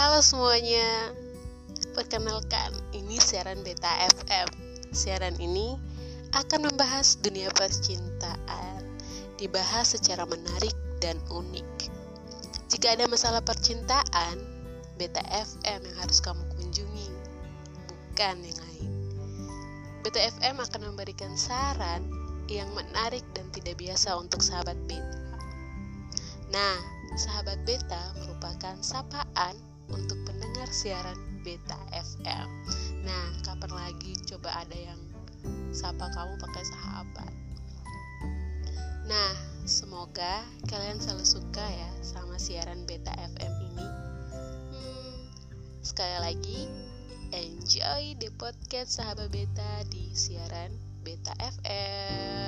Halo semuanya, perkenalkan ini siaran Beta FM. Siaran ini akan membahas dunia percintaan, dibahas secara menarik dan unik. Jika ada masalah percintaan, Beta FM yang harus kamu kunjungi, bukan yang lain. Beta FM akan memberikan saran yang menarik dan tidak biasa untuk sahabat Beta. Nah, sahabat Beta merupakan sapaan untuk pendengar siaran Beta FM. Nah, kapan lagi coba ada yang sapa kamu pakai sahabat? Nah, semoga kalian selalu suka ya sama siaran Beta FM ini. Hmm, sekali lagi, enjoy the podcast sahabat Beta di siaran Beta FM.